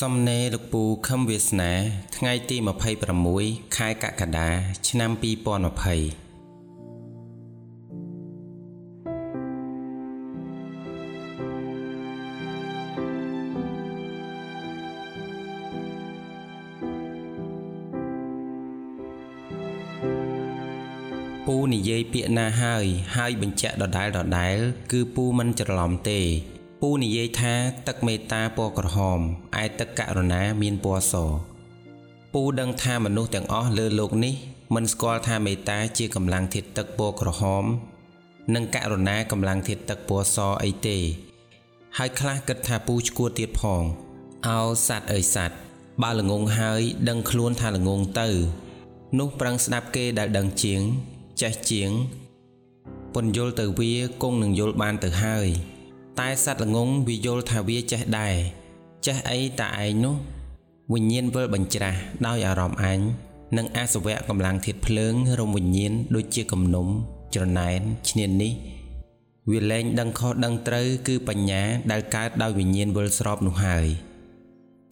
សំណេរលោកពូខឹមវាសនា ថ្ងៃទី26ខែកក្កដា ឆ្នាំ2020ពូនិយាយពាក្យណាហើយ ហើយបញ្ជាក់ដដែលដដែល គឺពូមិនច្រឡំទេ ពូនិយាយថាទឹកមេត្តាពណ៌ក្រហមឯទឹកករុណាមានពណ៌សពូដឹងថាមនុស្សទាំងអស់លើលោកនេះមិនស្គាល់ថាមេត្តាជាកម្លាំងធាតុទឹកពណ៌ក្រហម និងករុណាកម្លាំងធាតុទឹកពណ៌សអីទេ ហើយខ្លះគិតថាពូឈួតទៀតផងអោសัตว์អើយសัตว์បើល្ងងហើយដឹងខ្លួនថាល្ងងទៅ នោះប្រឹងស្ដាប់គេដែលដឹងជាងចេះជាងពន្យល់ទៅវាគង់នឹងយល់បានទៅហើយ តែសត្វល្ងងវាយល់ថាវាចេះដែរចេះអីតាឯងនោះវិញ្ញាណវិលបញ្ច្រាស់ដោយអារម្មណ៍អញនិងអាសវៈកម្លាំងធាតភ្លើងរំវិញ្ញាណដូចជាគំនុំច្រណែនឈ្នាននេះវាលែងដឹងខុសដឹងត្រូវគឺបញ្ញាដែលកើតដោយវិញ្ញាណវិលស្របនោះហើយ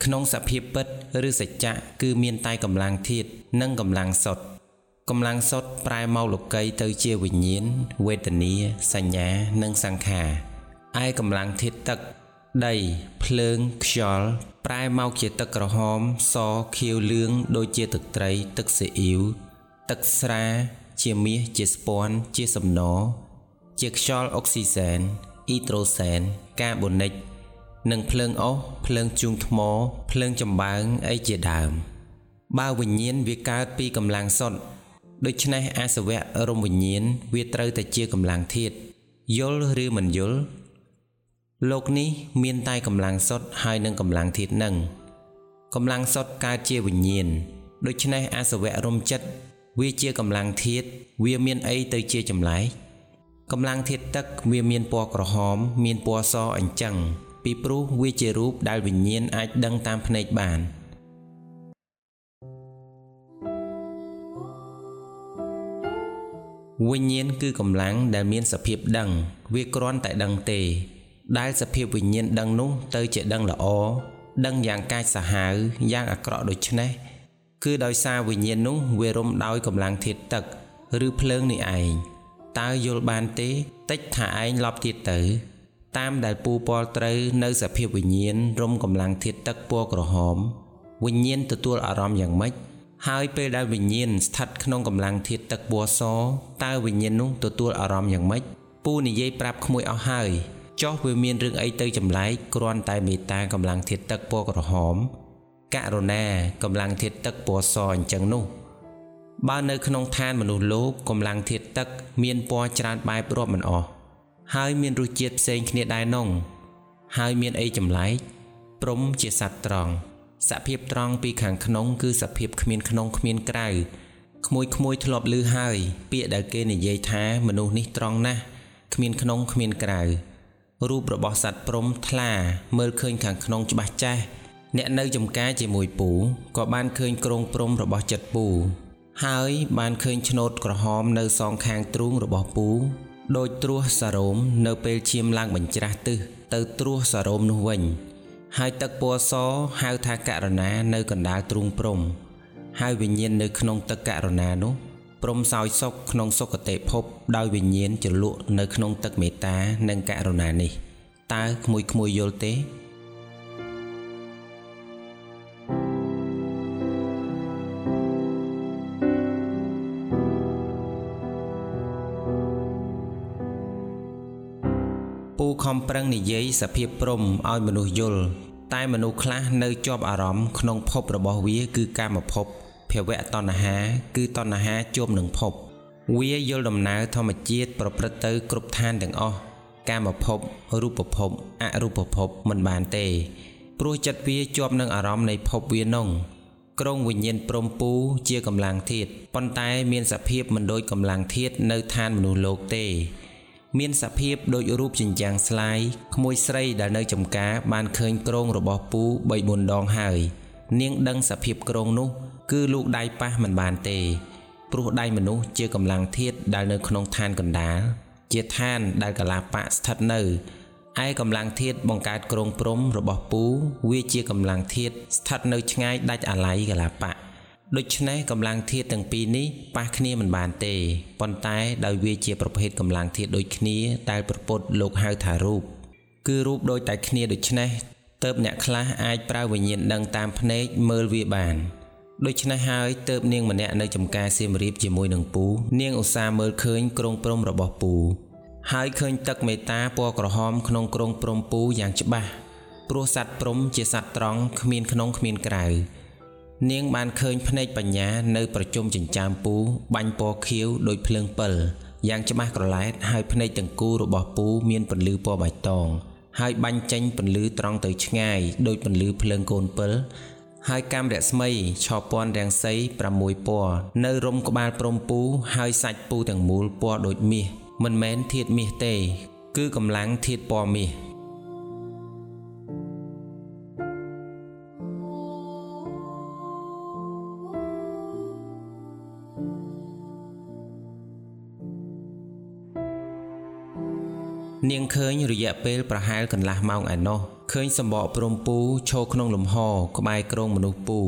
ក្នុងសភាពពិតឬសច្ចៈគឺមានតែកម្លាំងធាតនិងកម្លាំងសុទ្ធកម្លាំងសុទ្ធប្រែមកលោកីទៅជាវិញ្ញាណវេទនាសញ្ញានិងសង្ខារ ឯកម្លាំងធាតុទឹក ដី ភ្លើងខ្យល់ប្រែមកជាទឹកក្រហម សខៀវលឿងដូចជាទឹកត្រី ទឹកស៊ីអ៊ីវទឹកស្រា ជាមាសជាស្ពាន់ជាសំណជាខ្យល់អុកស៊ីសែនអ៊ីត្រូសែនកាបូនិកនិងភ្លើងអុសភ្លើងជូងថ្ម ភ្លើងចំបើងអីជាដើម បើវិញ្ញាណវាកើតពីកម្លាំងសុទ្ធដូច្នេះអាសវៈរមវិញ្ញាណវាត្រូវតែជាកម្លាំងធាតយល់ឬមិនយល់ លោកនេះមានតែកម្លាំងសុទ្ធហើយនឹងកម្លាំងធាតុនឹងកម្លាំងសុទ្ធកើតជាវិញ្ញាណដូច្នេះអសវៈរំចិត្តវាជាកម្លាំងធាតុវាមានអីទៅជាចម្លែកកម្លាំងធាតុទឹកវាមានពណ៌ក្រហម មានពណ៌សអញ្ចឹងពីព្រោះវាជារូបដែលវិញ្ញាណអាចដឹងតាមភ្នែកបានវិញ្ញាណគឺកម្លាំងដែលមានសភាពដឹង វាគ្រាន់តែដឹងទេ ដែលសភាពវិញ្ញាណដឹងនោះទៅជាដឹងល្អដឹងយ៉ាងកាចសាហាវយ៉ាងអាក្រក់ដូចនេះគឺដោយសារវិញ្ញាណនោះវារំដោយកម្លាំងធាតុទឹក ឬភ្លើងនេះឯងតើយល់បានទេតិចថាឯងឡប់ទៀតទៅ តាមដែលពូពលត្រូវនៅសភាពវិញ្ញាណរំកម្លាំងធាតុទឹកពណ៌ក្រហម វិញ្ញាណទទួលអារម្មណ៍យ៉ាងម៉េចហើយពេលដែលវិញ្ញាណស្ថិតក្នុងកម្លាំងធាតុទឹកពណ៌សតើវិញ្ញាណនោះទទួលអារម្មណ៍យ៉ាងម៉េចពូនិយាយប្រាប់ក្មួយអស់ហើយ ចុះវាមានរឿងអីទៅចម្លែកគ្រាន់តែមេត្តាកម្លាំងធាតុទឹកពណ៌ក្រហម ករុណាកម្លាំងធាតុទឹកពណ៌សអញ្ចឹងនោះបើនៅក្នុងឋានមនុស្សលោកកម្លាំងធាតុទឹកមានពណ៌ច្រើនបែបរាប់មិនអស់ហើយមានរសជាតិផ្សេងគ្នាដែរនងហើយមានអីចម្លែកព្រំជាសត្វត្រង់សភាពត្រង់ពីខាងក្នុងគឺសភាពគ្មានក្នុងគ្មានក្រៅក្មួយក្មួយធ្លាប់ឮហើយ ពាក្យដែលគេនិយាយថាមនុស្សនេះត្រង់ណាស់គ្មានក្នុងគ្មានក្រៅ រូបរបស់សត្វព្រំថ្លាមើលឃើញខាងក្នុងច្បាស់ចាស់អ្នកនៅចំការជាមួយពូក៏បានឃើញក្រងព្រំរបស់ចិត្តពូ ហើយបានឃើញឆ្នោតក្រហមនៅសងខាងទ្រូងរបស់ពូដោយត្រួសសារ៉ូមនៅពេលឈាមឡើងបញ្ច្រាស់ទិសទៅត្រួសសារ៉ូមនោះវិញ ហើយទឹកពណ៌សហៅថាករណានៅកណ្ដាលទ្រូងព្រំហើយវិញ្ញាណនៅក្នុងទឹកករណានោះ ព្រមសោយសុខក្នុងសុគតិភព ដោយវិញ្ញាណជ្រលក់នៅក្នុងទឹកមេត្តានិងករុណានេះតើក្មួយក្មួយយល់ទេពូខំប្រឹងនិយាយសភាពព្រំឲ្យមនុស្សយល់តែមនុស្សខ្លះនៅជាប់អារម្មណ៍ក្នុងភពរបស់វាគឺកាមភព ភវៈតណ្ហា គឺតណ្ហាជួបនឹងភព វាយល់ដំណើរធម្មជាតិប្រព្រឹត្តទៅគ្រប់ឋានទាំងអស់កាមភពរូបភពអរូបភពមិនបានទេព្រោះចិត្តវាជាប់នឹងអារម្មណ៍នៃភពវានងក្រុងវិញ្ញាណព្រំពូជាកម្លាំងធាតប៉ុន្តែមានសភាពមិនដូចកម្លាំងធាតនៅឋានមនុស្សលោកទេ មានសភាពដូចរូបចិញ្ចាំងស្លាយក្មួយស្រីដែលនៅចំការបានឃើញក្រុងរបស់ពូ3 4ដងហើយ នាងដឹងសភាពក្រុងនោះ គឺលូកដៃប៉ះមិនបានទេព្រោះដៃមនុស្សជាកម្លាំងធាតដែលនៅក្នុងឋានកណ្ដាលជាឋានដែលកលាបៈស្ថិតនៅឯកម្លាំងធាតបង្កើតក្រងព្រំរបស់ពូវាជាកម្លាំងធាតស្ថិតនៅឆ្ងាយដាច់អាល័យកលាបៈដូច្នេះកម្លាំងធាតទាំងពីរនេះប៉ះគ្នាមិនបានទេប៉ុន្តែដោយវាជាប្រភេទកម្លាំងធាតដូចគ្នាដែលប្រពុតលោកហៅថារូបគឺរូបដូចតែគ្នាដូច្នេះទៅអ្នកខ្លះអាចប្រើវិញ្ញាណដឹងតាមភ្នែកមើលវាបាន ដូច្នេះហើយទៅនាងម្នាក់នៅចំការសៀមរាបជាមួយនឹងពូ នាងឧស្សាហ៍មើលឃើញក្រងព្រំរបស់ពូ ហើយឃើញទឹកមេតាពណ៌ក្រហមក្នុងក្រងព្រំពូយ៉ាងច្បាស់ព្រោះសត្វព្រំជាសត្វត្រង់គ្មានក្នុងគ្មានក្រៅនាងបានឃើញភ្នែកបញ្ញានៅប្រជុំចិញ្ចើមពូ បាញ់ពណ៌ខៀវដូចភ្លើងពិលយ៉ាងច្បាស់ក្រឡែតហើយភ្នែកទាំងគូរបស់ពូមានពន្លឺពណ៌បៃតងហើយបាញ់ចេញពន្លឺត្រង់ទៅឆ្ងាយដូចពន្លឺភ្លើងកូនពិល ហើយកាំរស្មីឆោពណ៌រាំងសី6ពណ៌នៅរុំក្បាលព្រំពូហើយសាច់ពូទាំងមូលពណ៌ដូចមាសមិនមែនធាតមាសទេ គឺកម្លាំងធាតពណ៌មាសនាងឃើញរយៈពេលប្រហែលកន្លះម៉ោងឯណោះ ឃើញសម្បកព្រំពូឈរក្នុងលំហ ក្បែរក្រងមនុស្សពូ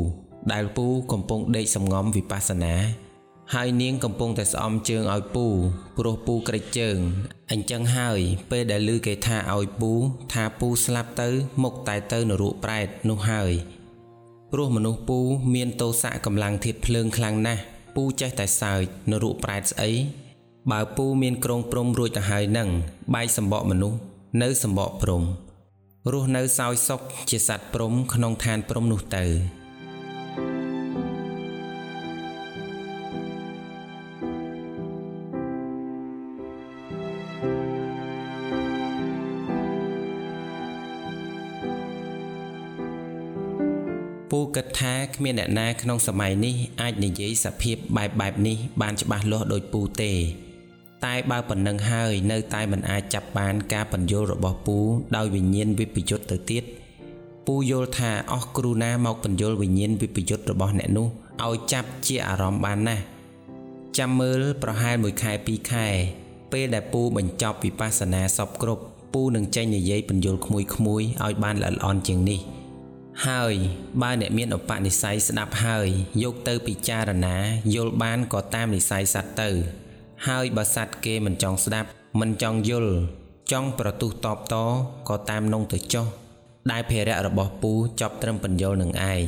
ដែលពូកំពុងដេកសំងំវិបស្សនាហើយនាងកំពុងតែស្អំជើងឲ្យពូព្រោះពូក្រិចជើងអញ្ចឹងហើយពេលដែលឮគេថាឲ្យពូថាពូស្លាប់ទៅមុខតែទៅនរកប្រែតនោះហើយព្រោះមនុស្សពូមានទោសៈកម្លាំងធាតភ្លើងខ្លាំងណាស់ពូចេះតែសើចនរកប្រែតស្អីបើពូមានក្រងព្រំរួចទៅហើយនឹងបែកសម្បកមនុស្សនៅសម្បកព្រំ រស់នៅសោយសុខជាសត្វព្រំក្នុងឋានព្រំនោះទៅពូគិតថាគ្មានអ្នកណាក្នុងសម័យនេះអាចនិយាយសភាពបែបបែបនេះបានច្បាស់លាស់ដូចពូទេ តែបើប៉ុណ្ណឹងហើយនៅតែមិនអាចចាប់បានការបញ្យល់របស់ពូដោយវិញ្ញាណវិបយុទ្ធទៅទៀតពូយល់ថាអស់គ្រូណាមកបញ្យល់វិញ្ញាណវិបយុទ្ធរបស់អ្នកនោះឲ្យចាប់ជាអារម្មណ៍បានណាស់ចាំមើលប្រហែល1ខែ2ខែ ពេលដែលពូបញ្ចប់វិបស្សនាសពគ្រប់ពូនឹងចេញនិយាយបញ្យល់ក្មួយក្មួយឲ្យបានល្អិតល្អន់ជាងនេះហើយបើអ្នកមានឧបនិស្ស័យស្ដាប់ហើយយកទៅពិចារណាយល់បានក៏តាមនិស្ស័យសัตว์ទៅ ហើយបើសัตว์គេមិនចង់ស្ដាប់ មិនចង់យល់ចង់ប្រទុះតបតក៏តាមនងទៅចុះដែលភារៈរបស់ពូចប់ត្រឹមបញ្យលនឹងឯង